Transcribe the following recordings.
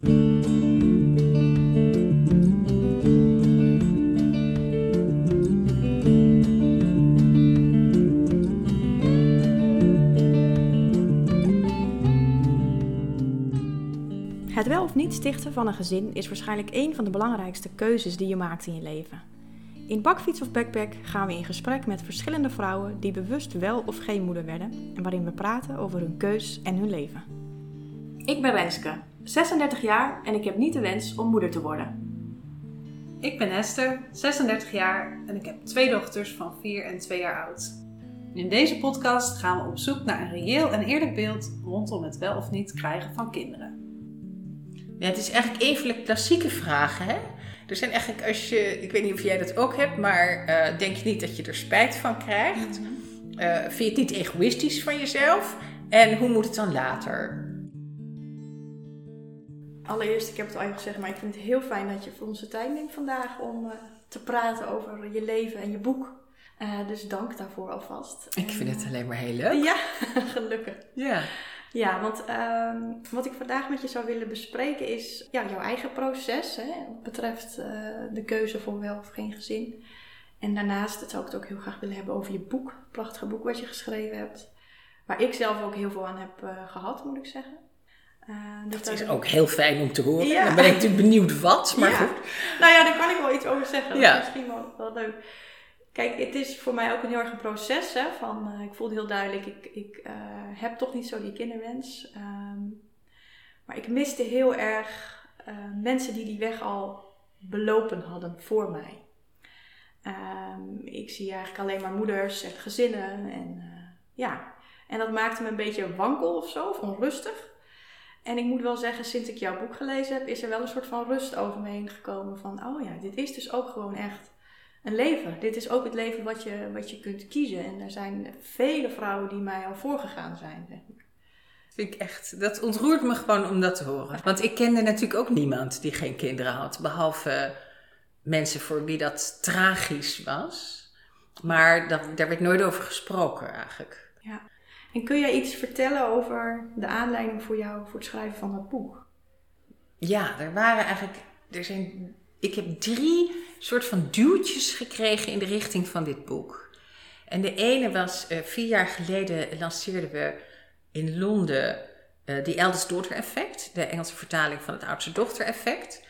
Het wel of niet stichten van een gezin is waarschijnlijk een van de belangrijkste keuzes die je maakt in je leven. In Bakfiets of Backpack gaan we in gesprek met verschillende vrouwen die bewust wel of geen moeder werden en waarin we praten over hun keus en hun leven. Ik ben Renske, 36 jaar en ik heb niet de wens om moeder te worden. Ik ben Esther, 36 jaar en ik heb twee dochters van 4 en 2 jaar oud. In deze podcast gaan we op zoek naar een reëel en eerlijk beeld rondom het wel of niet krijgen van kinderen. Ja, het is eigenlijk een van de klassieke vragen. Hè? Er zijn eigenlijk, als je, ik weet niet of jij dat ook hebt, maar eh, denk je niet dat je er spijt van krijgt? Eh, vind je het niet egoïstisch van jezelf? En hoe moet het dan later? Allereerst, ik heb het al even gezegd, maar ik vind het heel fijn dat je voor onze tijd neemt vandaag om eh, te praten over je leven en je boek. Eh, dus dank daarvoor alvast. Ik vind het eh, alleen maar heel leuk. Ja, gelukkig. Ja. Ja, want ehm, wat ik vandaag met je zou willen bespreken is ja, jouw eigen proces. Hè, wat betreft eh, de keuze voor wel of geen gezin. En daarnaast zou ik het ook heel graag willen hebben over je boek. Prachtige boek wat je geschreven hebt. Waar ik zelf ook heel veel aan heb eh, gehad, moet ik zeggen. Dus Dat is ook heel fijn om te horen. Ja. Dan ben ik natuurlijk benieuwd wat, maar Ja. goed. Nou ja, daar kan ik wel iets over zeggen. Dat Ja. is misschien wel, wel leuk. Kijk, het is voor mij ook een heel erg een proces. Hè, van, eh, ik voelde heel duidelijk, ik, ik eh, heb toch niet zo die kinderwens. Ehm, maar ik miste heel erg mensen die die weg al belopen hadden voor mij. Ehm, ik zie eigenlijk alleen maar moeders en gezinnen. En, ja. en dat maakte me een beetje wankel of zo, of onrustig. En ik moet wel zeggen, sinds ik jouw boek gelezen heb, is er wel een soort van rust over me heen gekomen. Van, oh ja, dit is dus ook gewoon echt een leven. Dit is ook het leven wat je, wat je kunt kiezen. En er zijn vele vrouwen die mij al voorgegaan zijn. Zeg maar. Vind ik echt, dat ontroert me gewoon om dat te horen. Want ik kende natuurlijk ook niemand die geen kinderen had. Behalve mensen voor wie dat tragisch was. Maar dat, daar werd nooit over gesproken eigenlijk. Ja. En kun jij iets vertellen over de aanleiding voor jou voor het schrijven van dat boek? Ja, er waren eigenlijk. Er zijn, ik heb drie soort van duwtjes gekregen in de richting van dit boek. En de ene was eh, vier jaar geleden lanceerden we in Londen eh The Eldest Daughter Effect, de Engelse vertaling van het oudste dochter effect.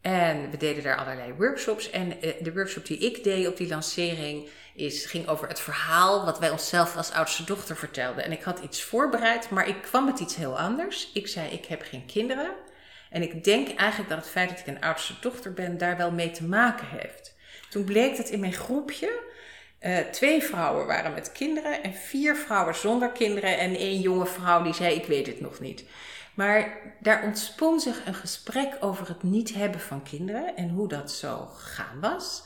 En we deden daar allerlei workshops. En eh, de workshop die ik deed op die lancering is, ging over het verhaal wat wij onszelf als oudste dochter vertelden. En ik had iets voorbereid, maar ik kwam met iets heel anders. Ik zei, ik heb geen kinderen. En ik denk eigenlijk dat het feit dat ik een oudste dochter ben daar wel mee te maken heeft. Toen bleek dat in mijn groepje eh, twee vrouwen waren met kinderen en vier vrouwen zonder kinderen en één jonge vrouw die zei ik weet het nog niet. Maar daar ontspon zich een gesprek over het niet hebben van kinderen en hoe dat zo gegaan was.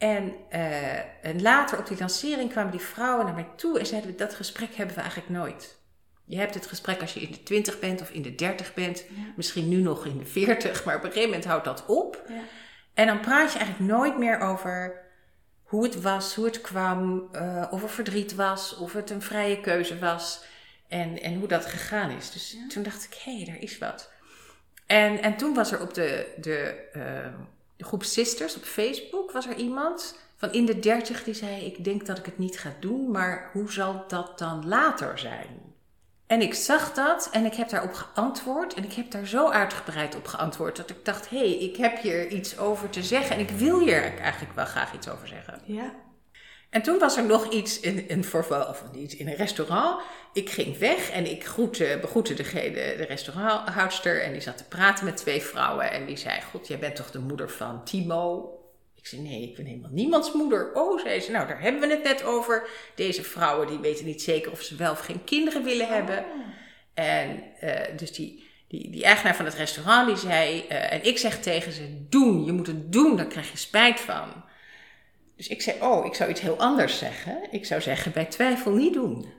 En, eh, en later op die lancering kwamen die vrouwen naar mij toe en zeiden dat gesprek hebben we eigenlijk nooit. Je hebt het gesprek als je in de 20 bent of in de 30 bent, misschien nu nog in de 40, maar op een gegeven moment houdt dat op. Ja. En dan praat je eigenlijk nooit meer over hoe het was, hoe het kwam, eh, of er verdriet was, of het een vrije keuze was en, en hoe dat gegaan is. Dus toen dacht ik, hé, hey, daar is wat. En, en toen was er op de, de, eh, de groep Sisters op Facebook, was er iemand van in de 30 die zei, ik denk dat ik het niet ga doen, maar hoe zal dat dan later zijn? En ik zag dat en ik heb daarop geantwoord. En ik heb daar zo uitgebreid op geantwoord dat ik dacht: hé, hey, ik heb hier iets over te zeggen. En ik wil hier eigenlijk wel graag iets over zeggen. Ja. En toen was er nog iets in een voorval, of niet, in een restaurant. Ik ging weg en ik groette, begroette degene, de restauranthoudster. En die zat te praten met twee vrouwen. En die zei: God, jij bent toch de moeder van Timo? Ik zei, nee, ik ben helemaal niemands moeder. Oh, zei ze, nou, daar hebben we het net over. Deze vrouwen, die weten niet zeker of ze wel of geen kinderen willen hebben. En eh, dus die, die, die eigenaar van het restaurant, die zei... eh, en ik zeg tegen ze, doen, je moet het doen, daar krijg je spijt van. Dus ik zei, oh, ik zou iets heel anders zeggen. Ik zou zeggen, bij twijfel niet doen.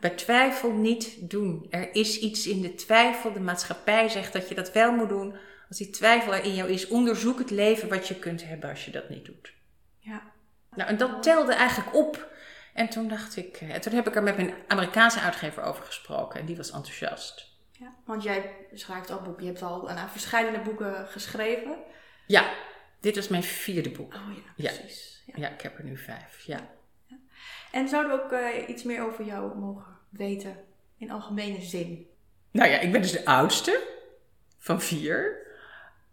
Bij twijfel niet doen. Er is iets in de twijfel. De maatschappij zegt dat je dat wel moet doen. Als die twijfel er in jou is, onderzoek het leven wat je kunt hebben als je dat niet doet. Ja. Nou, en dat telde eigenlijk op. En toen dacht ik, en toen heb ik er met mijn Amerikaanse uitgever over gesproken en die was enthousiast. Ja, want jij schrijft ook boeken. Je hebt al een verschillende boeken geschreven. Ja, dit was mijn vierde boek. Oh ja, precies. Ja. Ja, ik heb er nu vijf. Ja. En zouden we ook eh, iets meer over jou mogen weten in algemene zin? Nou ja, ik ben dus de oudste van vier.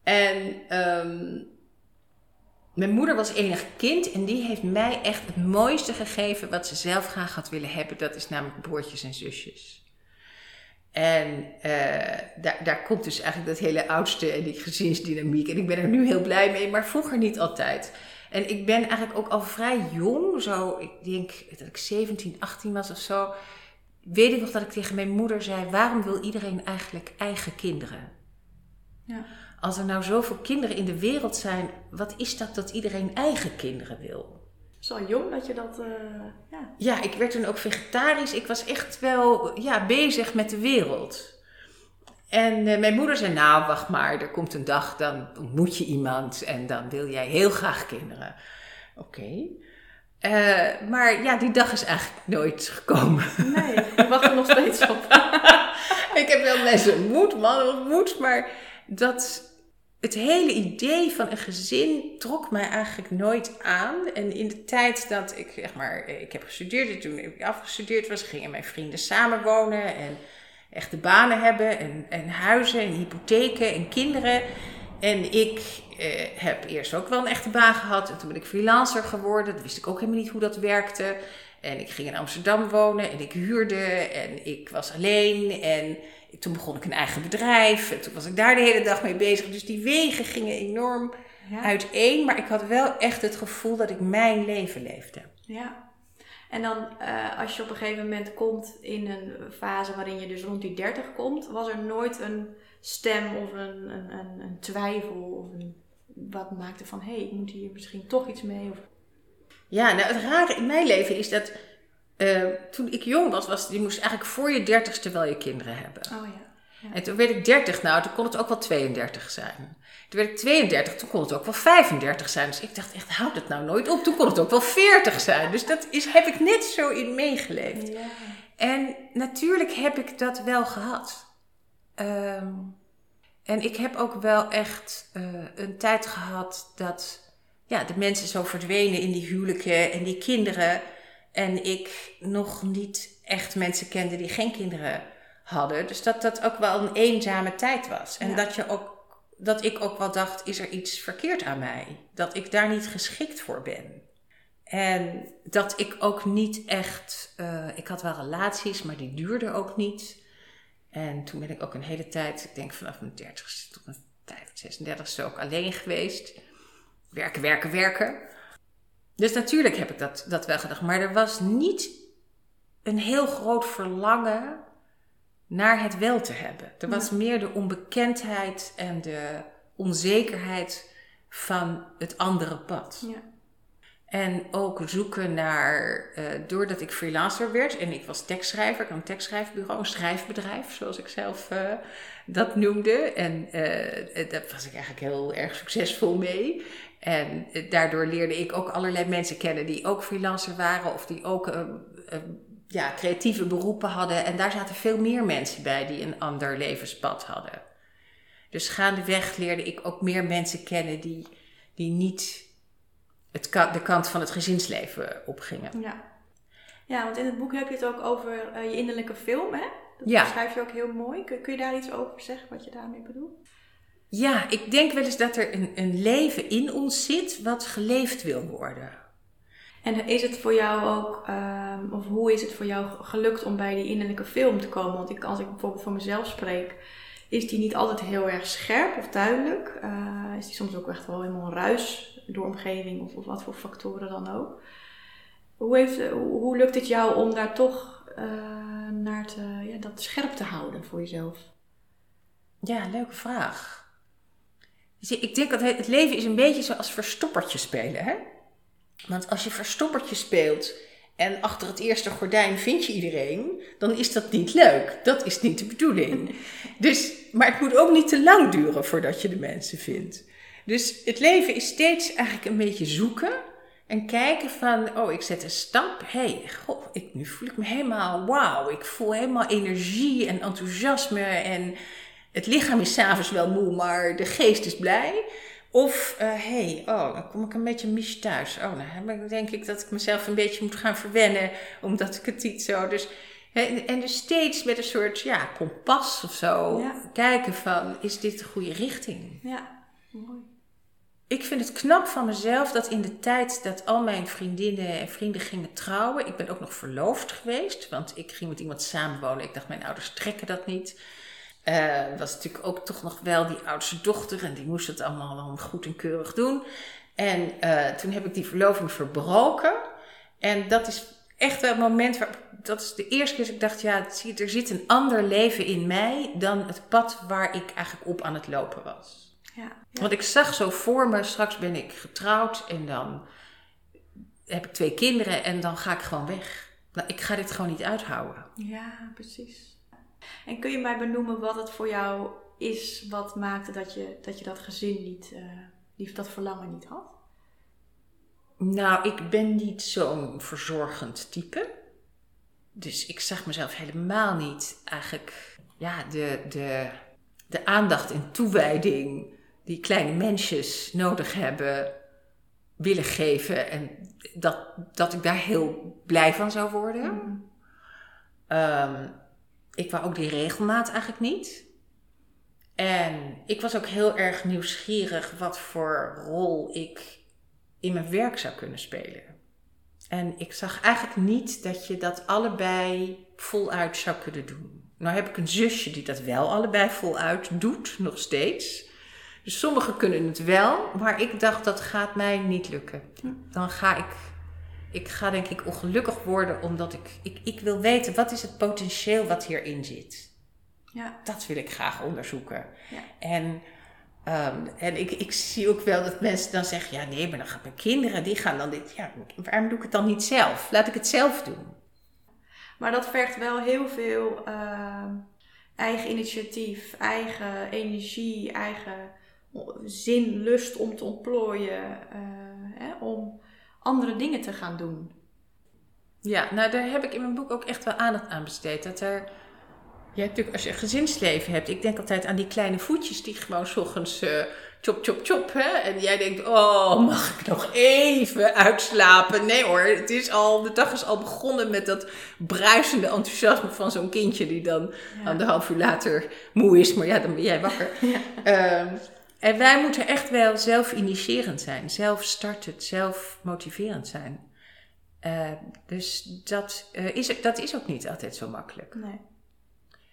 En ehm, mijn moeder was enig kind en die heeft mij echt het mooiste gegeven wat ze zelf graag had willen hebben. Dat is namelijk broertjes en zusjes. En eh, daar, daar komt dus eigenlijk dat hele oudste en die gezinsdynamiek. En ik ben er nu heel blij mee, maar vroeger niet altijd. En ik ben eigenlijk ook al vrij jong, zo, ik denk dat ik 17, 18 was of zo. Weet ik nog dat ik tegen mijn moeder zei: waarom wil iedereen eigenlijk eigen kinderen? Ja. Als er nou zoveel kinderen in de wereld zijn, wat is dat dat iedereen eigen kinderen wil? Al jong dat je dat... eh, ja. Ja, ik werd toen ook vegetarisch. Ik was echt wel ja, bezig met de wereld. En eh, mijn moeder zei, nou wacht maar, er komt een dag, dan ontmoet je iemand en dan wil jij heel graag kinderen. Oké. Eh, maar ja, die dag is eigenlijk nooit gekomen. Nee, ik wacht er nog steeds op. ik heb wel mensen ontmoet, mannen ontmoet, maar dat het hele idee van een gezin trok mij eigenlijk nooit aan. En in de tijd dat ik, zeg maar, ik heb gestudeerd en toen ik afgestudeerd was, gingen mijn vrienden samenwonen en echte banen hebben en, en huizen en hypotheken en kinderen. En ik eh, heb eerst ook wel een echte baan gehad en toen ben ik freelancer geworden. Dat wist ik ook helemaal niet hoe dat werkte. En ik ging in Amsterdam wonen en ik huurde en ik was alleen en toen begon ik een eigen bedrijf. En toen was ik daar de hele dag mee bezig. Dus die wegen gingen enorm Ja. uiteen. Maar ik had wel echt het gevoel dat ik mijn leven leefde. Ja. En dan eh, als je op een gegeven moment komt in een fase waarin je dus rond die 30 komt, was er nooit een stem of een, een, een, een twijfel of een, wat maakte van hé, hey, ik moet hier misschien toch iets mee? Of, Ja, nou het rare in mijn leven is dat eh, toen ik jong was, was, je moest eigenlijk voor je dertigste wel je kinderen hebben. oh ja. En toen werd ik 30, nou toen kon het ook wel 32 zijn. Toen werd ik 32, toen kon het ook wel 35 zijn. Dus ik dacht echt, houd het nou nooit op. Toen kon het ook wel 40 zijn. Dus dat is, heb ik net zo in meegeleefd. Ja. En natuurlijk heb ik dat wel gehad. Ehm, en ik heb ook wel echt eh, een tijd gehad dat ja, de mensen zo verdwenen in die huwelijken en die kinderen. En ik nog niet echt mensen kende die geen kinderen hadden. Dus dat dat ook wel een eenzame tijd was. En Ja. dat, je ook, dat ik ook wel dacht, is er iets verkeerd aan mij? Dat ik daar niet geschikt voor ben. En dat ik ook niet echt. eh, ik had wel relaties, maar die duurden ook niet. En toen ben ik ook een hele tijd, ik denk vanaf mijn 30ste tot mijn 35ste ook alleen geweest. Werken, werken, werken. Dus natuurlijk heb ik dat, dat wel gedacht. Maar er was niet een heel groot verlangen naar het wel te hebben. Er was meer de onbekendheid en de onzekerheid van het andere pad. Ja. En ook zoeken naar, eh, doordat ik freelancer werd en ik was tekstschrijver, ik had een tekstschrijfbureau, een schrijfbedrijf, zoals ik zelf eh, dat noemde. En eh, daar was ik eigenlijk heel erg succesvol mee. En eh, daardoor leerde ik ook allerlei mensen kennen die ook freelancer waren of die ook eh, eh, ja, creatieve beroepen hadden. En daar zaten veel meer mensen bij die een ander levenspad hadden. Dus gaandeweg leerde ik ook meer mensen kennen die, die niet het de kant van het gezinsleven opgingen. Ja. ja, want in het boek heb je het ook over je innerlijke film, hè? Dat Ja. beschrijf je ook heel mooi. Kun, kun je daar iets over zeggen, wat je daarmee bedoelt? Ja, ik denk wel eens dat er een, een leven in ons zit wat geleefd wil worden. En is het voor jou ook, ehm, of hoe is het voor jou gelukt om bij die innerlijke film te komen? Want ik, als ik bijvoorbeeld voor mezelf spreek, is die niet altijd heel erg scherp of duidelijk. Eh, is die soms ook echt wel helemaal ruis door omgeving of, of wat voor factoren dan ook. Hoe, heeft, hoe, hoe lukt het jou om daar toch eh, naar te, ja, dat scherp te houden voor jezelf? Ja, leuke vraag. Zie, ik denk dat het leven is een beetje zoals verstoppertje spelen. Hè? Want als je verstoppertje speelt en achter het eerste gordijn vind je iedereen, dan is dat niet leuk. Dat is niet de bedoeling. Dus, maar het moet ook niet te lang duren voordat je de mensen vindt. Dus het leven is steeds eigenlijk een beetje zoeken En kijken van, oh, ik zet een stap. hey, goh, ik, nu voel ik me helemaal wauw. Ik voel helemaal energie en enthousiasme. En het lichaam is s'avonds wel moe, maar de geest is blij. Of, hé, uh, hey, oh, dan kom ik een beetje mis thuis. Oh, dan denk ik dat ik mezelf een beetje moet gaan verwennen, omdat ik het niet zo... Dus, en, en dus steeds met een soort, ja, kompas of zo Ja. kijken van, is dit de goede richting? Ja, mooi. Ik vind het knap van mezelf dat in de tijd dat al mijn vriendinnen en vrienden gingen trouwen, ik ben ook nog verloofd geweest, want ik ging met iemand samenwonen. Ik dacht, mijn ouders trekken dat niet. Eh was natuurlijk ook toch nog wel die oudste dochter en die moest het allemaal dan goed en keurig doen. En eh, toen heb ik die verloving verbroken. En dat is echt wel het moment waar, dat is de eerste keer dat ik dacht, ja, zie er zit een ander leven in mij dan het pad waar ik eigenlijk op aan het lopen was. Ja, ja. Want ik zag zo voor me, straks ben ik getrouwd en dan heb ik twee kinderen en dan ga ik gewoon weg. Nou, ik ga dit gewoon niet uithouden. ja, precies. En kun je mij benoemen wat het voor jou is wat maakte dat je dat, je dat gezin niet, die, dat verlangen niet had? Nou, ik ben niet zo'n verzorgend type. Dus ik zag mezelf helemaal niet eigenlijk, ja, de, de, de aandacht en toewijding die kleine mensjes nodig hebben, willen geven. En dat, dat ik daar heel blij van zou worden. Ehm, ik wou ook die regelmaat eigenlijk niet. En ik was ook heel erg nieuwsgierig wat voor rol ik in mijn werk zou kunnen spelen. En ik zag eigenlijk niet dat je dat allebei voluit zou kunnen doen. Nou heb ik een zusje die dat wel allebei voluit doet, nog steeds. Dus sommigen kunnen het wel, maar ik dacht dat gaat mij niet lukken. Dan ga ik, ik ga denk ik ongelukkig worden omdat ik, ik, ik wil weten wat is het potentieel wat hierin zit. Ja, Dat wil ik graag onderzoeken. Ja. En, ehm, en ik, ik zie ook wel dat mensen dan zeggen: ja, nee, maar dan gaan mijn kinderen, die gaan dan dit. Ja, waarom doe ik het dan niet zelf? Laat ik het zelf doen. maar dat vergt wel heel veel ehm, eigen initiatief, eigen energie, eigen zin, lust om te ontplooien, eh, hè, om andere dingen te gaan doen. Ja, nou, daar heb ik in mijn boek ook echt wel aandacht aan besteed. Dat er. Je hebt natuurlijk, als je een gezinsleven hebt, ik denk altijd aan die kleine voetjes die gewoon 's ochtends eh, chop, chop, chop. Hè? En jij denkt, oh, mag ik nog even uitslapen? Nee hoor, het is al, de dag is al begonnen met dat bruisende enthousiasme van zo'n kindje die dan Ja. anderhalf uur later moe is, maar ja, dan ben jij wakker. Ehm, en wij moeten echt wel zelf initiërend zijn, zelf startend, zelf motiverend zijn. Eh, dus dat, eh, is, dat is ook niet altijd zo makkelijk. Nee.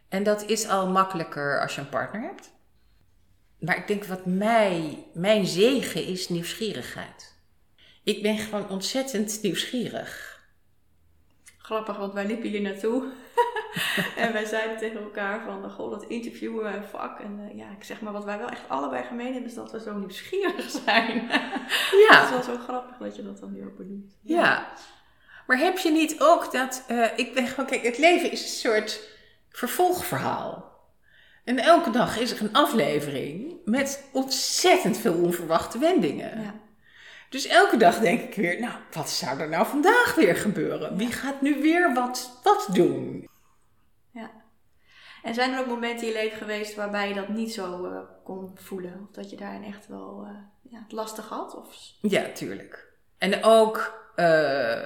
En dat is al makkelijker als je een partner hebt. Maar ik denk wat mij, mijn zegen is nieuwsgierigheid. Ik ben gewoon ontzettend nieuwsgierig. Grappig, want wij liepen hier naartoe. en wij zeiden tegen elkaar van, goh, dat interviewen en vak. En eh, ja, ik zeg maar, wat wij wel echt allebei gemeen hebben, is dat we zo nieuwsgierig zijn. Het Ja. is wel zo grappig dat je dat dan nu ook benoemt. Ja. Maar heb je niet ook dat. eh, ik ben gewoon, kijk, het leven is een soort vervolgverhaal. En elke dag is er een aflevering met ontzettend veel onverwachte wendingen. Ja. Dus elke dag denk ik weer, nou, wat zou er nou vandaag weer gebeuren? Wie gaat nu weer wat, wat doen? Ja. En zijn er ook momenten in je leven geweest waarbij je dat niet zo eh, kon voelen? Of dat je daarin echt wel eh, ja, het lastig had? Of... Ja, tuurlijk. En ook, eh,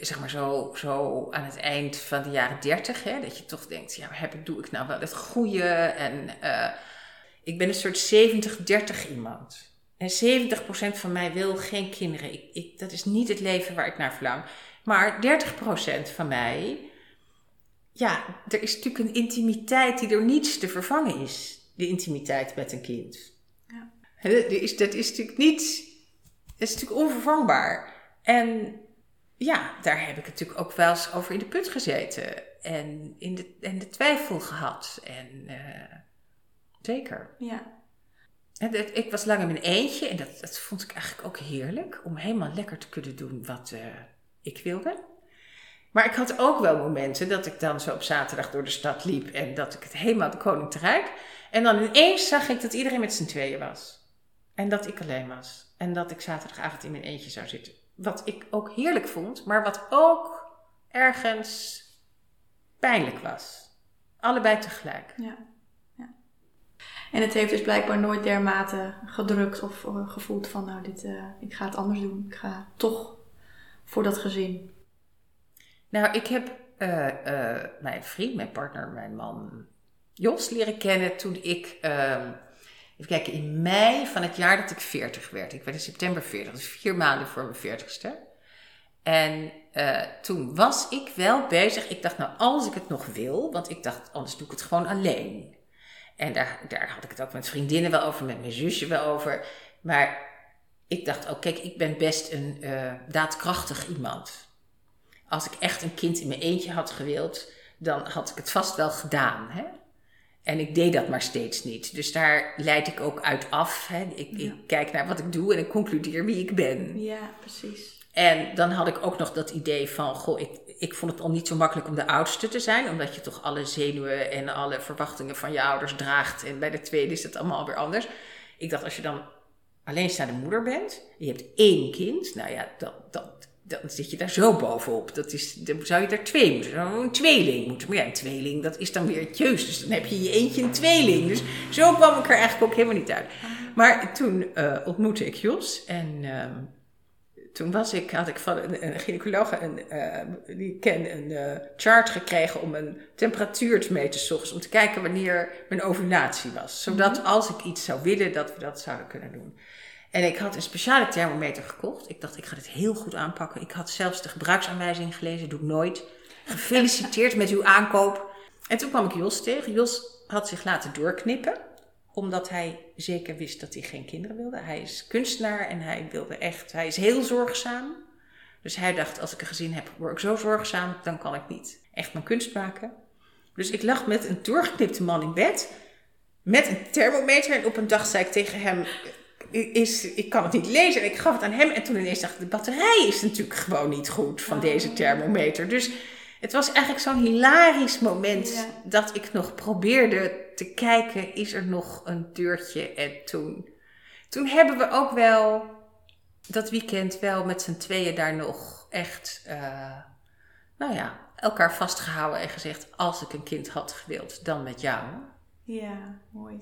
zeg maar zo, zo aan het eind van de jaren dertig, dat je toch denkt, ja, heb doe ik nou wel het goede? En ik ben een soort 70-30 iemand. En 70% van mij wil geen kinderen. Ik, ik, dat is niet het leven waar ik naar verlang. Maar 30% van mij, ja, er is natuurlijk een intimiteit die door niets te vervangen is. De intimiteit met een kind. Ja. Dat is, dat is natuurlijk niet, dat is natuurlijk onvervangbaar. En ja, daar heb ik het natuurlijk ook wel eens over in de put gezeten. En, in de, en de twijfel gehad. En eh, zeker. Ja. En dat- ik was lang in mijn eentje en dat, dat vond ik eigenlijk ook heerlijk. Om helemaal lekker te kunnen doen wat eh, ik wilde. Maar ik had ook wel momenten dat ik dan zo op zaterdag door de stad liep. En dat ik het helemaal de koning te rijk. En dan ineens zag ik dat iedereen met z'n tweeën was. En dat ik alleen was. En dat ik zaterdagavond in mijn eentje zou zitten. wat ik ook heerlijk vond, maar wat ook ergens pijnlijk was. Allebei tegelijk. Ja. ja. En het heeft dus blijkbaar nooit dermate gedrukt of uh, gevoeld van, nou, dit, uh, ik ga het anders doen. Ik ga toch voor dat gezin. Nou, ik heb uh, mijn vriend, mijn partner, mijn man Jos leren kennen toen ik, ehm, even kijken, in mei van het jaar dat ik 40 werd. Ik werd in september 40, dus vier maanden voor mijn 40ste. En uh, toen was ik wel bezig. Ik dacht, nou, als ik het nog wil, want ik dacht, anders doe ik het gewoon alleen. En daar, daar had ik het ook met vriendinnen wel over, met mijn zusje wel over. Maar ik dacht ook, kijk, ik ben best een uh, daadkrachtig iemand. Als ik echt een kind in mijn eentje had gewild, dan had ik het vast wel gedaan. Hè? En ik deed dat maar steeds niet. Dus daar leid ik ook uit af. Hè? Ik, ja. ik kijk naar wat ik doe en ik concludeer wie ik ben. Ja, precies. En dan had ik ook nog dat idee van, goh, ik, ik vond het al niet zo makkelijk om de oudste te zijn, omdat je toch alle zenuwen en alle verwachtingen van je ouders draagt. En bij de tweede is het allemaal weer anders. Ik dacht, als je dan alleenstaande moeder bent, je hebt één kind, nou ja, dan, dan, dan zit je daar zo bovenop. Dat is, dan zou je er twee moeten, dan een tweeling moeten. Maar ja, een tweeling, dat is dan weer tjeus. Dus dan heb je je eentje een tweeling. Dus zo kwam ik er eigenlijk ook helemaal niet uit. Maar toen uh, ontmoette ik Jos en... Uh, toen was ik, had ik van een, een gynaecoloog een, uh, die ik ken een uh, chart gekregen om een temperatuur te meten s ochtends. Om te kijken wanneer mijn ovulatie was. Zodat -hmm. als ik iets zou willen, dat we dat zouden kunnen doen. En ik had een speciale thermometer gekocht. Ik dacht, ik ga dit heel goed aanpakken. Ik had zelfs de gebruiksaanwijzing gelezen, doe ik nooit. Gefeliciteerd met uw aankoop. En toen kwam ik Jos tegen. Jos had zich laten doorknippen omdat hij zeker wist dat hij geen kinderen wilde. Hij is kunstenaar en hij wilde echt, hij is heel zorgzaam. Dus hij dacht, als ik een gezin heb, word ik zo zorgzaam, dan kan ik niet echt mijn kunst maken. Dus ik lag met een doorgeknipte man in bed, met een thermometer. En op een dag zei ik tegen hem, is, ik kan het niet lezen. En ik gaf het aan hem en toen ineens dacht ik, de batterij is natuurlijk gewoon niet goed van deze thermometer. Dus het was eigenlijk zo'n hilarisch moment ja. dat ik nog probeerde te kijken, is er nog een deurtje? En toen, toen hebben we ook wel dat weekend wel met z'n tweeën daar nog echt, uh, nou ja, elkaar vastgehouden en gezegd, als ik een kind had gewild, dan met jou. Ja, mooi.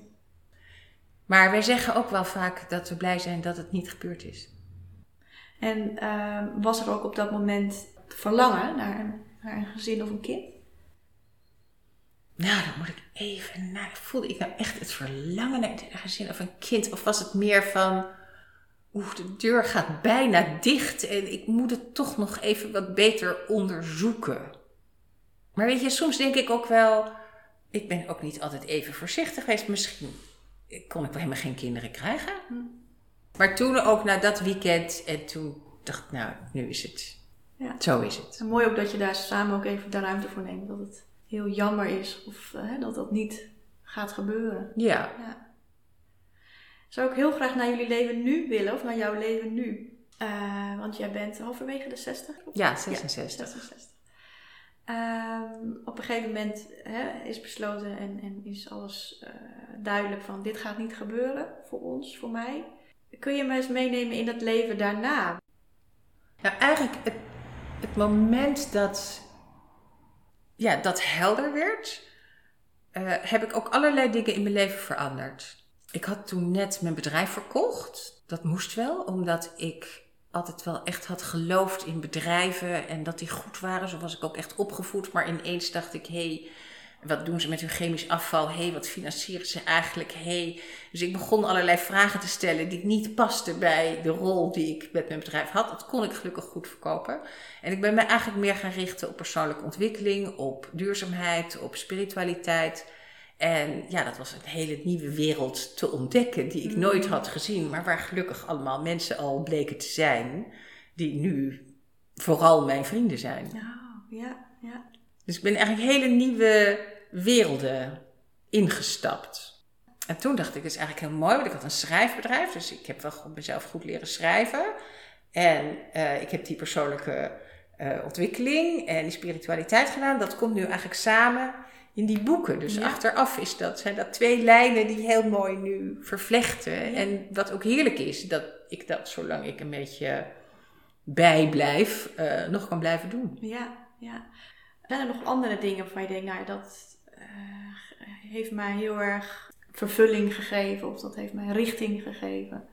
Maar wij zeggen ook wel vaak dat we blij zijn dat het niet gebeurd is. En uh, was er ook op dat moment verlangen naar een naar een gezin of een kind? Nou, dan moet ik even naar. Voelde ik nou echt het verlangen naar een gezin of een kind? Of was het meer van. Oeh, de deur gaat bijna dicht en ik moet het toch nog even wat beter onderzoeken. Maar weet je, soms denk ik ook wel. Ik ben ook niet altijd even voorzichtig geweest. Misschien kon ik helemaal geen kinderen krijgen. Maar toen ook na dat weekend en toen dacht ik, nou, nu is het ja. Zo is het. En mooi ook dat je daar samen ook even de ruimte voor neemt. Dat het heel jammer is of uh, dat dat niet gaat gebeuren. Ja. ja. Zou ik heel graag naar jullie leven nu willen of naar jouw leven nu? Uh, want jij bent halverwege de 60? Ja, 66. Ja, 66. Um, op een gegeven moment is besloten en, en is alles uh, duidelijk van dit gaat niet gebeuren voor ons, voor mij. Kun je me eens meenemen in dat leven daarna? Nou, eigenlijk het het moment dat ja, dat helder werd, uh, heb ik ook allerlei dingen in mijn leven veranderd. Ik had toen net mijn bedrijf verkocht. Dat moest wel, omdat ik altijd wel echt had geloofd in bedrijven en dat die goed waren. Zo was ik ook echt opgevoed. Maar ineens dacht ik, hey, wat doen ze met hun chemisch afval? Hey, wat financieren ze eigenlijk? Hey. Dus ik begon allerlei vragen te stellen die niet pasten bij de rol die ik met mijn bedrijf had. Dat kon ik gelukkig goed verkopen. En ik ben me eigenlijk meer gaan richten op persoonlijke ontwikkeling, op duurzaamheid, op spiritualiteit. En ja, dat was een hele nieuwe wereld te ontdekken die ik nooit mm. had gezien, maar waar gelukkig allemaal mensen al bleken te zijn, die nu vooral mijn vrienden zijn. Oh, ja, ja. Dus ik ben eigenlijk hele nieuwe werelden ingestapt. En toen dacht ik, het is eigenlijk heel mooi, want ik had een schrijfbedrijf, dus ik heb wel mezelf goed leren schrijven. En uh, ik heb die persoonlijke uh, ontwikkeling en die spiritualiteit gedaan. Dat komt nu eigenlijk samen in die boeken. Dus ja. achteraf is dat, zijn dat twee lijnen die heel mooi nu vervlechten. Ja. En wat ook heerlijk is, dat ik dat zolang ik een beetje bijblijf eh, nog kan blijven doen. Ja, ja. Zijn er nog andere dingen waarvan je denkt, nou dat eh, heeft mij heel erg vervulling gegeven of dat heeft mij richting gegeven?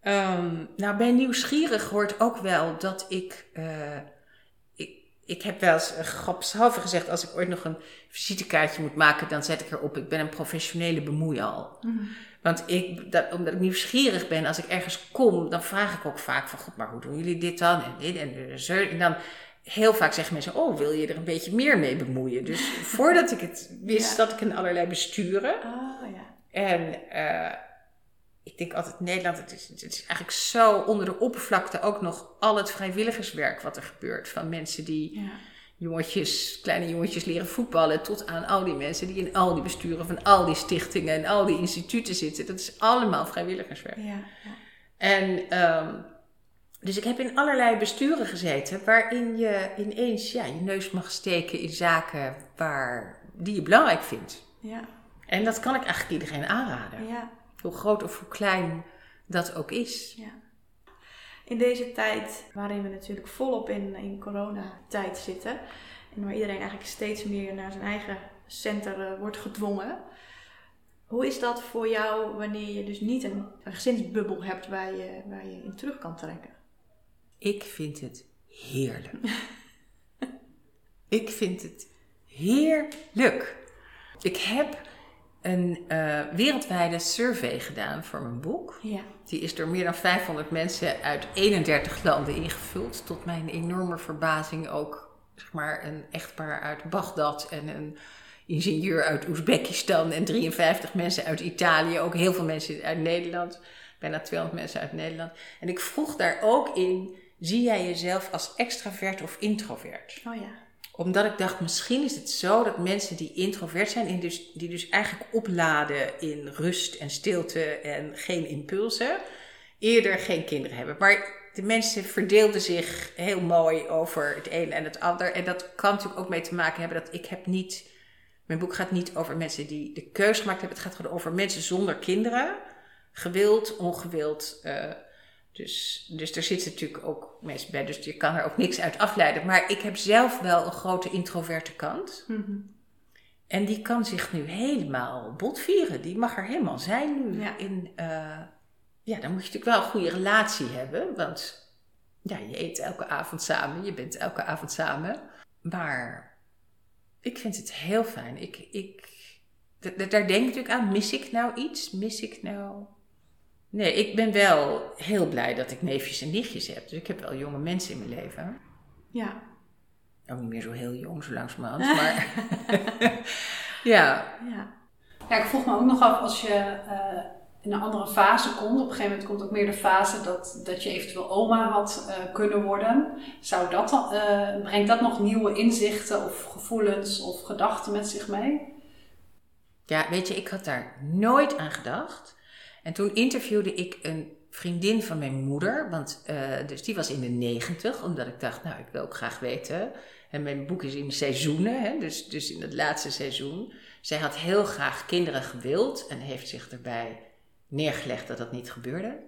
Ehm, nou, bij nieuwsgierig hoort ook wel dat ik. eh, ik, heb wel eens uh, grapshalve gezegd: als ik ooit nog een visitekaartje moet maken, dan zet ik erop: ik ben een professionele bemoeial. Want ik, dat, omdat ik nieuwsgierig ben, als ik ergens kom, dan vraag ik ook vaak van, goed, maar hoe doen jullie dit dan? En dit en zo. En dan heel vaak zeggen mensen, oh, wil je er een beetje meer mee bemoeien? Dus voordat ik het wist, Ja. zat ik in allerlei besturen. Oh ja. En eh, ik denk altijd, Nederland, het is, het is eigenlijk zo onder de oppervlakte ook nog al het vrijwilligerswerk wat er gebeurt. Van mensen die ja. jongetjes, kleine jongetjes leren voetballen, tot aan al die mensen die in al die besturen van al die stichtingen en al die instituten zitten. Dat is allemaal vrijwilligerswerk. ja, ja. En ehm, dus ik heb in allerlei besturen gezeten waarin je ineens ja, je neus mag steken in zaken waar, die je belangrijk vindt. ja, En dat kan ik eigenlijk iedereen aanraden. ja. Hoe groot of hoe klein dat ook is. Ja. In deze tijd waarin we natuurlijk volop in, in coronatijd zitten en waar iedereen eigenlijk steeds meer naar zijn eigen center eh, wordt gedwongen. Hoe is dat voor jou wanneer je dus niet een, een gezinsbubbel hebt waar je, waar je in terug kan trekken? Ik vind het heerlijk. ik vind het heerlijk. Ik heb een eh, wereldwijde survey gedaan voor mijn boek. Ja. Die is door meer dan 500 mensen uit 31 landen ingevuld. Tot mijn enorme verbazing ook zeg maar, een echtpaar uit Bagdad en een ingenieur uit Oezbekistan en 53 mensen uit Italië. Ook heel veel mensen uit Nederland. Bijna 200 mensen uit Nederland. En ik vroeg daar ook in, zie jij jezelf als extravert of introvert? Oh ja. Omdat ik dacht, misschien is het zo dat mensen die introvert zijn, dus, die dus eigenlijk opladen in rust en stilte en geen impulsen, eerder geen kinderen hebben. Maar de mensen verdeelden zich heel mooi over het een en het ander. En dat kan natuurlijk ook mee te maken hebben dat ik heb niet... Mijn boek gaat niet over mensen die de keuze gemaakt hebben. Het gaat gewoon over mensen zonder kinderen. Gewild, ongewild. eh, dus, dus er zitten natuurlijk ook mensen bij. Dus je kan er ook niks uit afleiden. Maar ik heb zelf wel een grote introverte kant. Mhm. En die kan zich nu helemaal botvieren. Die mag er helemaal zijn nu. Ja. In, eh, ja, dan moet je natuurlijk wel een goede relatie hebben. Want ja, je eet elke avond samen. Je bent elke avond samen. Maar ik vind het heel fijn. Ik, ik, daar denk ik natuurlijk aan. Mis ik nou iets? Mis ik nou... Nee, ik ben wel heel blij dat ik neefjes en nichtjes heb. Dus ik heb wel jonge mensen in mijn leven. Ja. Ook niet meer zo heel jong, zo langzamerhand. Maar ja, Ja. Ja, ik vroeg me ook nog af als je eh, in een andere fase komt. Op een gegeven moment komt ook meer de fase dat, dat je eventueel oma had eh, kunnen worden. Zou dat dan, eh, brengt dat nog nieuwe inzichten of gevoelens of gedachten met zich mee? Ja, weet je, ik had daar nooit aan gedacht. En toen interviewde ik een vriendin van mijn moeder, want eh, dus die was in de negentig, omdat ik dacht, nou, ik wil ook graag weten. En mijn boek is in seizoenen, hè, dus, dus in het laatste seizoen. Zij had heel graag kinderen gewild en heeft zich erbij neergelegd dat dat niet gebeurde.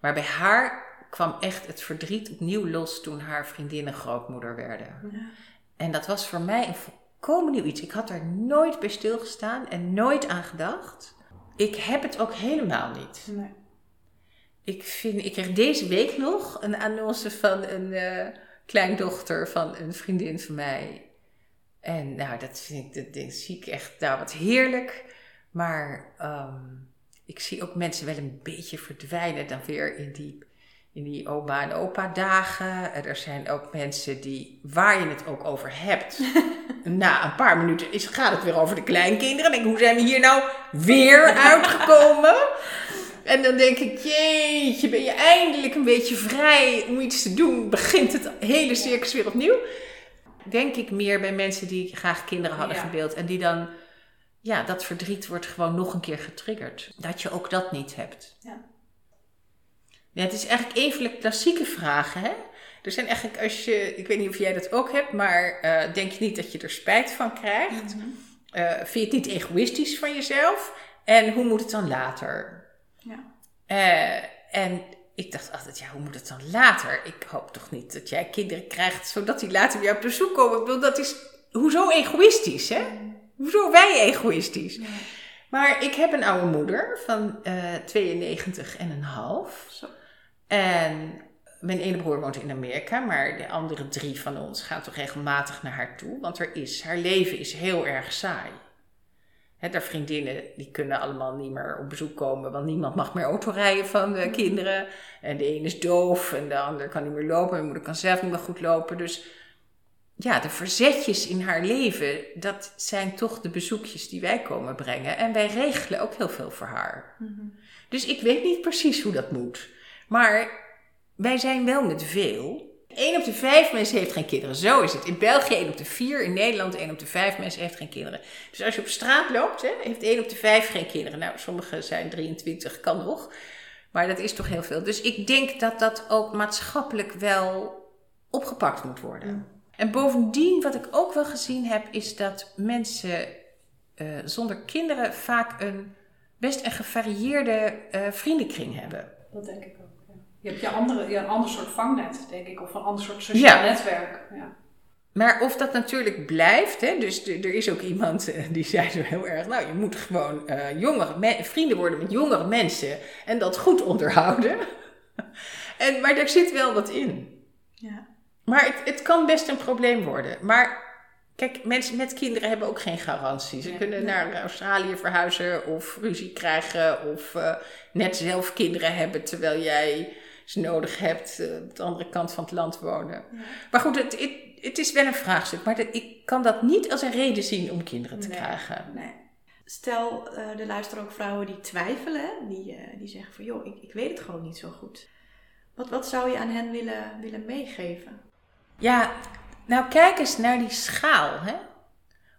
Maar bij haar kwam echt het verdriet opnieuw los toen haar vriendinnen grootmoeder werden. Ja. En dat was voor mij een volkomen nieuw iets. Ik had daar nooit bij stilgestaan en nooit aan gedacht. Ik heb het ook helemaal niet. Nee. Ik, vind, ik kreeg deze week nog een annonce van een eh, kleindochter van een vriendin van mij. En nou, dat vind ik, dat, zie ik echt, nou wat heerlijk. Maar ehm, ik zie ook mensen wel een beetje verdwijnen dan weer in die, in die oma en opa dagen. En er zijn ook mensen die, waar je het ook over hebt, na een paar minuten is, gaat het weer over de kleinkinderen. En denk ik, hoe zijn we hier nou weer uitgekomen? En dan denk ik, jeetje, ben je eindelijk een beetje vrij om iets te doen? Begint het hele circus weer opnieuw? Denk ik meer bij mensen die graag kinderen hadden Ja. gebeeld. En die dan, ja, dat verdriet wordt gewoon nog een keer getriggerd. Dat je ook dat niet hebt. Ja. Ja, het is eigenlijk een van de klassieke vragen, hè? Er zijn eigenlijk, als je, ik weet niet of jij dat ook hebt, maar eh, denk je niet dat je er spijt van krijgt? Eh, vind je het niet egoïstisch van jezelf? En hoe moet het dan later? Ja. Eh, en ik dacht altijd, ja, hoe moet het dan later? Ik hoop toch niet dat jij kinderen krijgt zodat die later bij jou op bezoek komen. Ik bedoel, dat is hoezo egoïstisch, hè? Hoezo wij egoïstisch? Maar ik heb een oude moeder van eh 92 en een half. Zo. En mijn ene broer woont in Amerika, maar de andere drie van ons gaan toch regelmatig naar haar toe. Want er is, haar leven is heel erg saai. Hè, haar vriendinnen die kunnen allemaal niet meer op bezoek komen, want niemand mag meer autorijden van de kinderen. En de een is doof en de ander kan niet meer lopen. Mijn moeder kan zelf niet meer goed lopen. Dus ja, de verzetjes in haar leven, dat zijn toch de bezoekjes die wij komen brengen. En wij regelen ook heel veel voor haar. Dus ik weet niet precies hoe dat moet. Maar wij zijn wel met veel. 1 op de 5 mensen heeft geen kinderen. Zo is het. In België 1 op de 4. In Nederland 1 op de 5 mensen heeft geen kinderen. Dus als je op straat loopt, hè, heeft 1 op de 5 geen kinderen. Nou, sommigen zijn 23, kan nog. Maar dat is toch heel veel. Dus ik denk dat dat ook maatschappelijk wel opgepakt moet worden. En bovendien, wat ik ook wel gezien heb, is dat mensen eh, zonder kinderen vaak een best een gevarieerde eh, vriendenkring hebben. Dat denk ik ook. Je hebt je andere, een ander soort vangnet, denk ik, of een ander soort sociaal Ja. netwerk. Ja. Maar of dat natuurlijk blijft, hè, dus er is ook iemand eh, die zei zo heel erg, nou je moet gewoon eh, jongere vrienden worden met jongere mensen en dat goed onderhouden. en, maar daar zit wel wat in. Ja. Maar het, het kan best een probleem worden. Maar kijk, mensen met kinderen hebben ook geen garantie. Ze Nee. kunnen naar Australië verhuizen of ruzie krijgen of eh, net zelf kinderen hebben terwijl jij ze nodig hebt eh, op de andere kant van het land wonen. Ja. Maar goed, het, het, het is wel een vraagstuk. Maar dat- ik kan dat niet als een reden zien om kinderen te Nee. krijgen. Nee. Stel, eh er luisteren ook vrouwen die twijfelen? Die, eh, die zeggen van joh, ik, ik weet het gewoon niet zo goed. Wat, wat zou je aan hen willen, willen meegeven? Ja, nou kijk eens naar die schaal. Hè?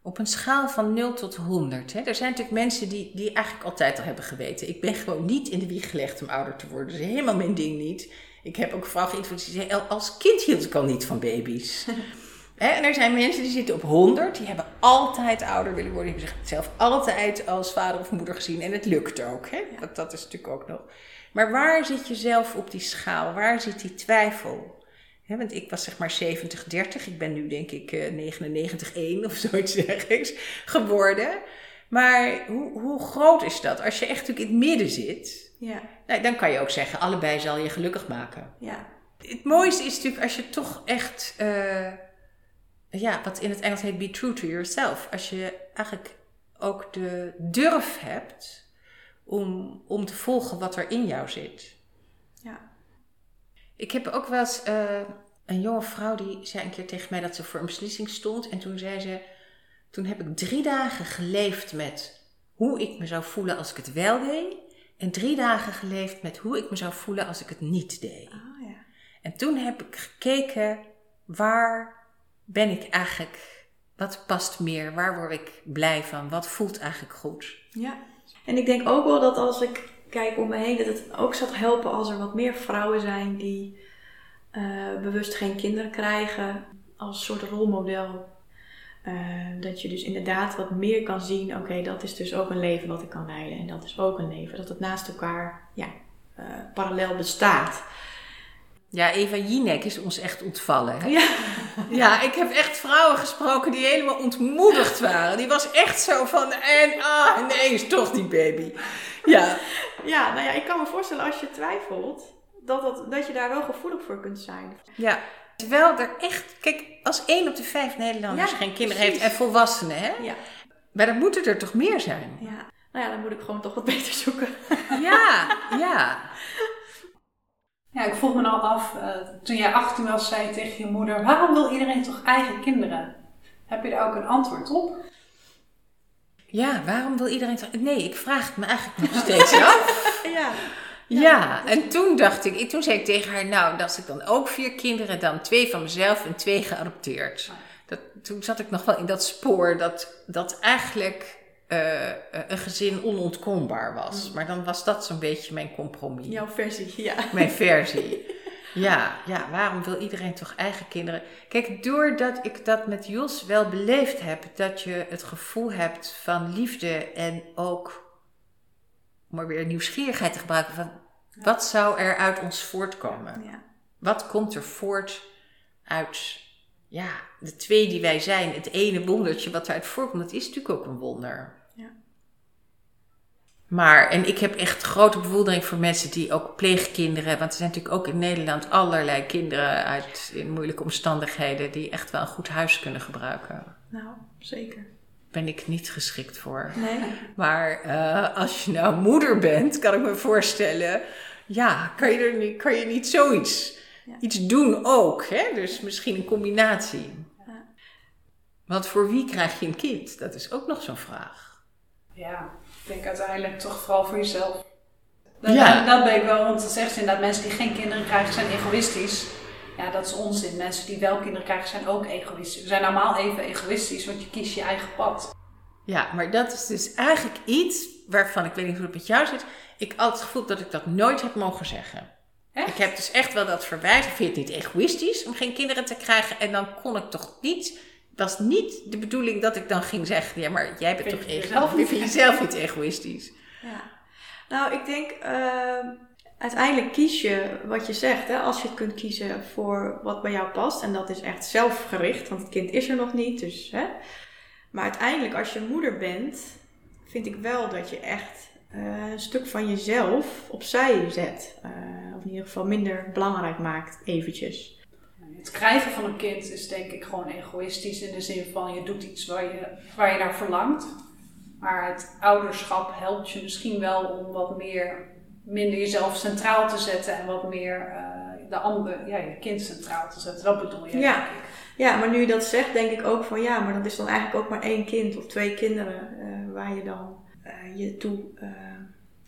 Op een schaal van 0 tot 100. Hè? Er zijn natuurlijk mensen die, die eigenlijk altijd al hebben geweten. Ik ben gewoon niet in de wieg gelegd om ouder te worden. Dat is helemaal mijn ding niet. Ik heb ook vrouw geïnterviewd die zei, als kind hield ik al niet van baby's. Hè, en er zijn mensen die zitten op 100, die hebben altijd ouder willen worden. Die hebben zichzelf altijd als vader of moeder gezien. En het lukt ook. Hè? Dat, dat is natuurlijk ook nog. Maar waar zit je zelf op die schaal? Waar zit die twijfel? Want ik was zeg maar 70-30. Ik ben nu denk ik eh 99-1 of zoiets dergelijks geworden. Maar hoe, hoe groot is dat? Als je echt natuurlijk in het midden zit, Ja, nou, dan kan je ook zeggen, allebei zal je gelukkig maken. ja, Het mooiste is natuurlijk als je toch echt, eh, ja, wat in het Engels heet be true to yourself. Als je eigenlijk ook de durf hebt om, om te volgen wat er in jou zit. Ik heb ook wel eens eh, een jonge vrouw die zei een keer tegen mij dat ze voor een beslissing stond. En toen zei ze, toen heb ik drie dagen geleefd met hoe ik me zou voelen als ik het wel deed. En drie dagen geleefd met hoe ik me zou voelen als ik het niet deed. Ah ja. En toen heb ik gekeken, waar ben ik eigenlijk, wat past meer, waar word ik blij van, wat voelt eigenlijk goed. Ja. En ik denk ook wel dat als ik kijk om me heen, dat het ook zou helpen als er wat meer vrouwen zijn die eh, bewust geen kinderen krijgen als soort rolmodel. Eh, dat je dus inderdaad wat meer kan zien, oké, dat is dus ook een leven wat ik kan leiden en dat is ook een leven. Dat het naast elkaar ja, eh, parallel bestaat. Ja, Eva Jinek is ons echt ontvallen. Hè? Ja. Ja, ik heb echt vrouwen gesproken die helemaal ontmoedigd waren. Die was echt zo van, en ah, nee, is toch die baby. Ja, ja, nou ja, ik kan me voorstellen als je twijfelt, dat, dat, dat je daar wel gevoelig voor kunt zijn. ja. Terwijl er echt, kijk, als één op de vijf Nederlanders Ja, geen kinderen precies. heeft en volwassenen, hè? Ja. Maar dan moeten er toch meer zijn? ja. Nou ja, dan moet ik gewoon toch wat beter zoeken. Ja, ja. Ja, ik vroeg me nou af, eh, toen jij 18 was, zei je tegen je moeder, waarom wil iedereen toch eigen kinderen? Heb je daar ook een antwoord op? Ja, waarom wil iedereen toch... Nee, ik vraag het me eigenlijk nog steeds af. ja. Ja, en toen dacht ik, ik- toen zei ik tegen haar, nou, als ik dan ook vier kinderen, dan twee van mezelf en twee geadopteerd. Dat, toen zat ik nog wel in dat spoor dat, dat eigenlijk eh, een gezin onontkoombaar was. Maar dan was dat zo'n beetje mijn compromis, Jouw versie, ja. mijn versie. Ja, ja, waarom wil iedereen toch eigen kinderen? Kijk, doordat ik dat met Jos wel beleefd heb, dat je het gevoel hebt van liefde en ook, om maar weer nieuwsgierigheid te gebruiken, van Wat zou er uit ons voortkomen? Ja. Wat komt er voort uit ja, de twee die wij zijn? Het ene wondertje wat eruit voorkomt, dat is natuurlijk ook een wonder. Maar, en ik heb echt grote bewondering voor mensen die ook pleegkinderen, want er zijn natuurlijk ook in Nederland allerlei kinderen uit in moeilijke omstandigheden die echt wel een goed huis kunnen gebruiken. Nou, zeker. Ben ik niet geschikt voor. Nee. Maar eh, als je nou moeder bent, kan ik me voorstellen, ja, kan je, er niet, kan je niet zoiets Ja. iets doen ook? Hè? Dus misschien een combinatie. Ja. Want voor wie krijg je een kind? Dat is ook nog zo'n vraag. Ja, ik denk uiteindelijk toch vooral voor jezelf. Dat, Ja. dat, dat ben ik wel, want dan zegt ze inderdaad, mensen die geen kinderen krijgen zijn egoïstisch. Ja, dat is onzin. Mensen die wel kinderen krijgen zijn ook egoïstisch. We zijn allemaal even egoïstisch, want je kiest je eigen pad. Ja, maar dat is dus eigenlijk iets waarvan ik weet niet hoe het met jou zit. Ik altijd het gevoel dat ik dat nooit heb mogen zeggen. Echt? Ik heb dus echt wel dat verwijt. Vind het niet egoïstisch om geen kinderen te krijgen. En dan kon ik toch niet. Was niet de bedoeling dat ik dan ging zeggen: ja, maar jij bent toch egoïstisch? je jezelf niet egoïstisch? Ja. Nou, ik denk, ehm, uiteindelijk kies je wat je zegt. Hè? Als je het kunt kiezen voor wat bij jou past. En dat is echt zelfgericht, want het kind is er nog niet. Dus, hè? Maar uiteindelijk, als je moeder bent, vind ik wel dat je echt eh, een stuk van jezelf opzij zet. Eh, of in ieder geval minder belangrijk maakt, eventjes. Het krijgen van een kind is denk ik gewoon egoïstisch in de zin van je doet iets waar je, waar je naar verlangt. Maar het ouderschap helpt je misschien wel om wat meer, minder jezelf centraal te zetten en wat meer eh, de andere, ja, je kind centraal te zetten. Dat bedoel je, Ja. Ja, maar nu je dat zegt, denk ik ook van ja, maar dat is dan eigenlijk ook maar één kind of twee kinderen eh, waar je dan eh, je toe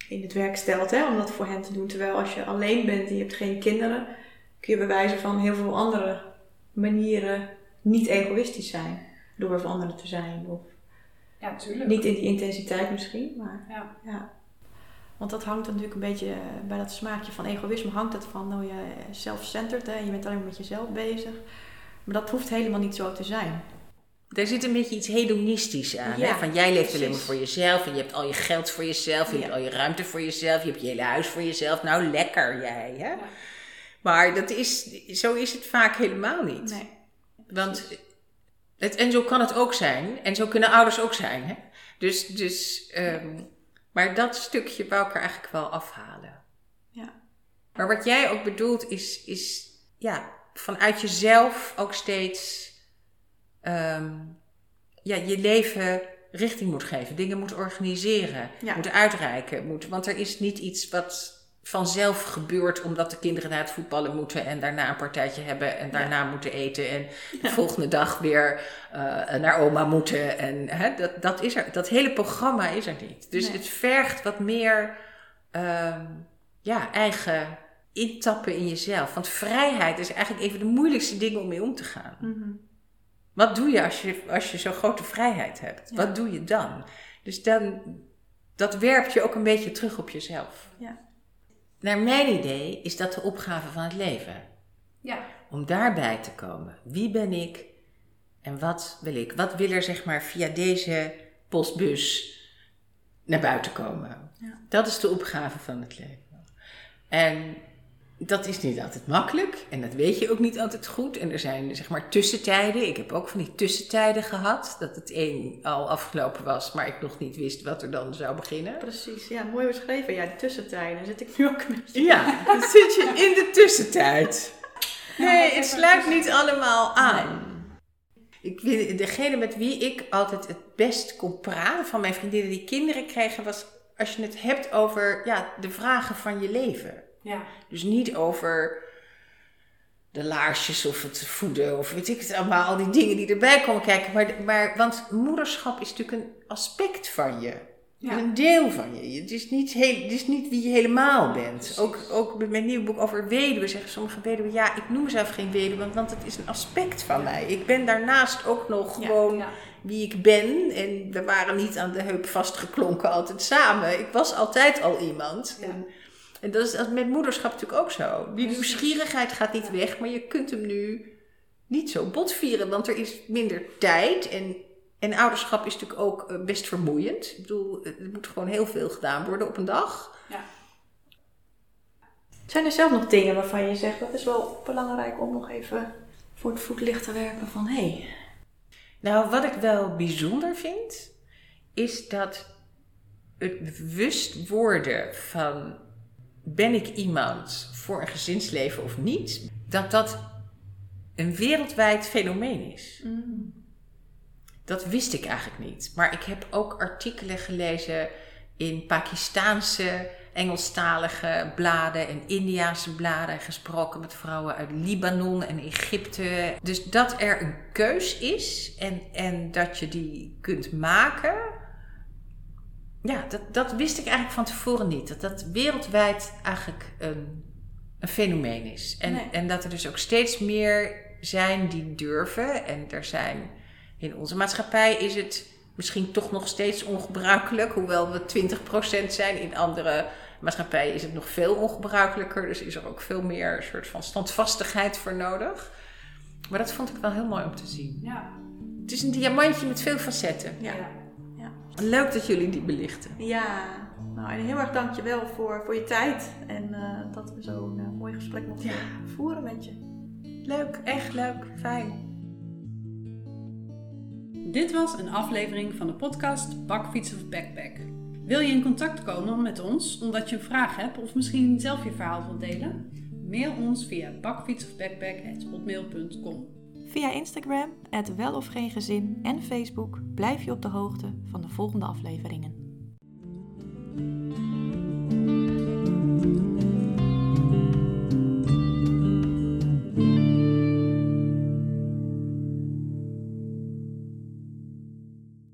in het werk stelt hè, om dat voor hen te doen. Terwijl als je alleen bent en je hebt geen kinderen, kun je bij wijze van heel veel andere manieren niet egoïstisch zijn. Door voor anderen te zijn. Of Ja, tuurlijk. niet in die intensiteit misschien, maar Ja. ja. Want dat hangt natuurlijk een beetje bij dat smaakje van egoïsme hangt het van nou je self-centered hè, je bent alleen maar met jezelf bezig. Maar dat hoeft helemaal niet zo te zijn. Er zit een beetje iets hedonistisch aan. Ja, hè? Van jij leeft alleen maar voor jezelf. En je hebt al je geld voor jezelf. Je Ja. hebt al je ruimte voor jezelf. Je hebt je hele huis voor jezelf. Nou, lekker jij. Hè? Maar dat is, zo is het vaak helemaal niet. Nee. Want het, en zo kan het ook zijn. En zo kunnen ouders ook zijn. Hè? Dus, dus, ehm, maar dat stukje wou ik er eigenlijk wel afhalen. Ja. Maar wat jij ook bedoelt is, is ja, vanuit jezelf ook steeds ehm, ja, je leven richting moet geven. Dingen moet organiseren. Ja. Moet uitreiken. Moet, want er is niet iets wat vanzelf gebeurt omdat de kinderen naar het voetballen moeten en daarna een partijtje hebben en daarna moeten eten en de volgende dag weer eh, naar oma moeten. En hè, dat, dat is er. Dat hele programma is er niet. Dus Nee. het vergt wat meer ehm, ja, eigen intappen in jezelf. Want vrijheid is eigenlijk een van de moeilijkste dingen om mee om te gaan. Mhm. Wat doe je als je, als je zo'n grote vrijheid hebt? Ja. Wat doe je dan? Dus dan, dat werpt je ook een beetje terug op jezelf. Ja. Naar mijn idee is dat de opgave van het leven. Ja. Om daarbij te komen. Wie ben ik en wat wil ik? Wat wil er zeg maar via deze postbus naar buiten komen? Ja. Dat is de opgave van het leven. En dat is niet altijd makkelijk en dat weet je ook niet altijd goed. En er zijn zeg maar tussentijden. Ik heb ook van die tussentijden gehad. Dat het een al afgelopen was, maar ik nog niet wist wat er dan zou beginnen. Precies, ja, mooi beschreven. Ja, die tussentijden zit ik nu ook een beetje. Ja, dan zit je in de tussentijd. Nee, het sluit niet allemaal aan. Ik degene met wie ik altijd het best kon praten van mijn vriendinnen die kinderen kregen, was als je het hebt over ja, de vragen van je leven. Ja. Dus niet over de laarsjes of het voeden of weet ik het allemaal, al die dingen die erbij komen kijken. Maar, maar, want moederschap is natuurlijk een aspect van je. Ja. Een deel van je. Het is niet, heel, het is niet wie je helemaal bent. Ook, ook met mijn nieuwe boek over weduwe zeggen sommige weduwen... ja, ik noem mezelf geen weduwe, want, want het is een aspect van mij. Ik ben daarnaast ook nog gewoon ja. wie ik ben. En we waren niet aan de heup vastgeklonken altijd samen. Ik was altijd al iemand. En, en dat is met moederschap natuurlijk ook zo. Die nieuwsgierigheid gaat niet weg, maar je kunt hem nu niet zo botvieren, want er is minder tijd. En, en ouderschap is natuurlijk ook eh, best vermoeiend. Ik bedoel, er moet gewoon heel veel gedaan worden op een dag. Ja. Zijn er zelf nog dingen waarvan je zegt dat is wel belangrijk om nog even voor het voetlicht te werpen van hé. Hey. Nou, wat ik wel bijzonder vind, is dat het bewust worden van ben ik iemand voor een gezinsleven of niet, dat dat een wereldwijd fenomeen is. Mm. Dat wist ik eigenlijk niet. Maar ik heb ook artikelen gelezen in Pakistaanse, Engelstalige bladen en Indiaanse bladen. Gesproken met vrouwen uit Libanon en Egypte. Dus dat er een keus is en, en dat je die kunt maken. Ja, dat, dat wist ik eigenlijk van tevoren niet. Dat dat wereldwijd eigenlijk een, een fenomeen is. En, Nee. en dat er dus ook steeds meer zijn die durven. En er zijn in onze maatschappij is het misschien toch nog steeds ongebruikelijk, hoewel we 20% zijn. In andere maatschappijen is het nog veel ongebruikelijker, dus is er ook veel meer een soort van standvastigheid voor nodig. Maar dat vond ik wel heel mooi om te zien. Ja. Het is een diamantje met veel facetten. Ja. Leuk dat jullie die belichten. Ja, nou en heel erg dankjewel voor, voor je tijd en eh, dat we zo'n eh, mooi gesprek mochten Ja. voeren met je. Leuk, echt leuk, fijn. Dit was een aflevering van de podcast Bakfiets of Backpack. Wil je in contact komen met ons omdat je een vraag hebt of misschien zelf je verhaal wilt delen? Mail ons via bakfietsofbackpack.hotmail.com. Via Instagram, het Wel of Geen Gezin en Facebook blijf je op de hoogte van de volgende afleveringen.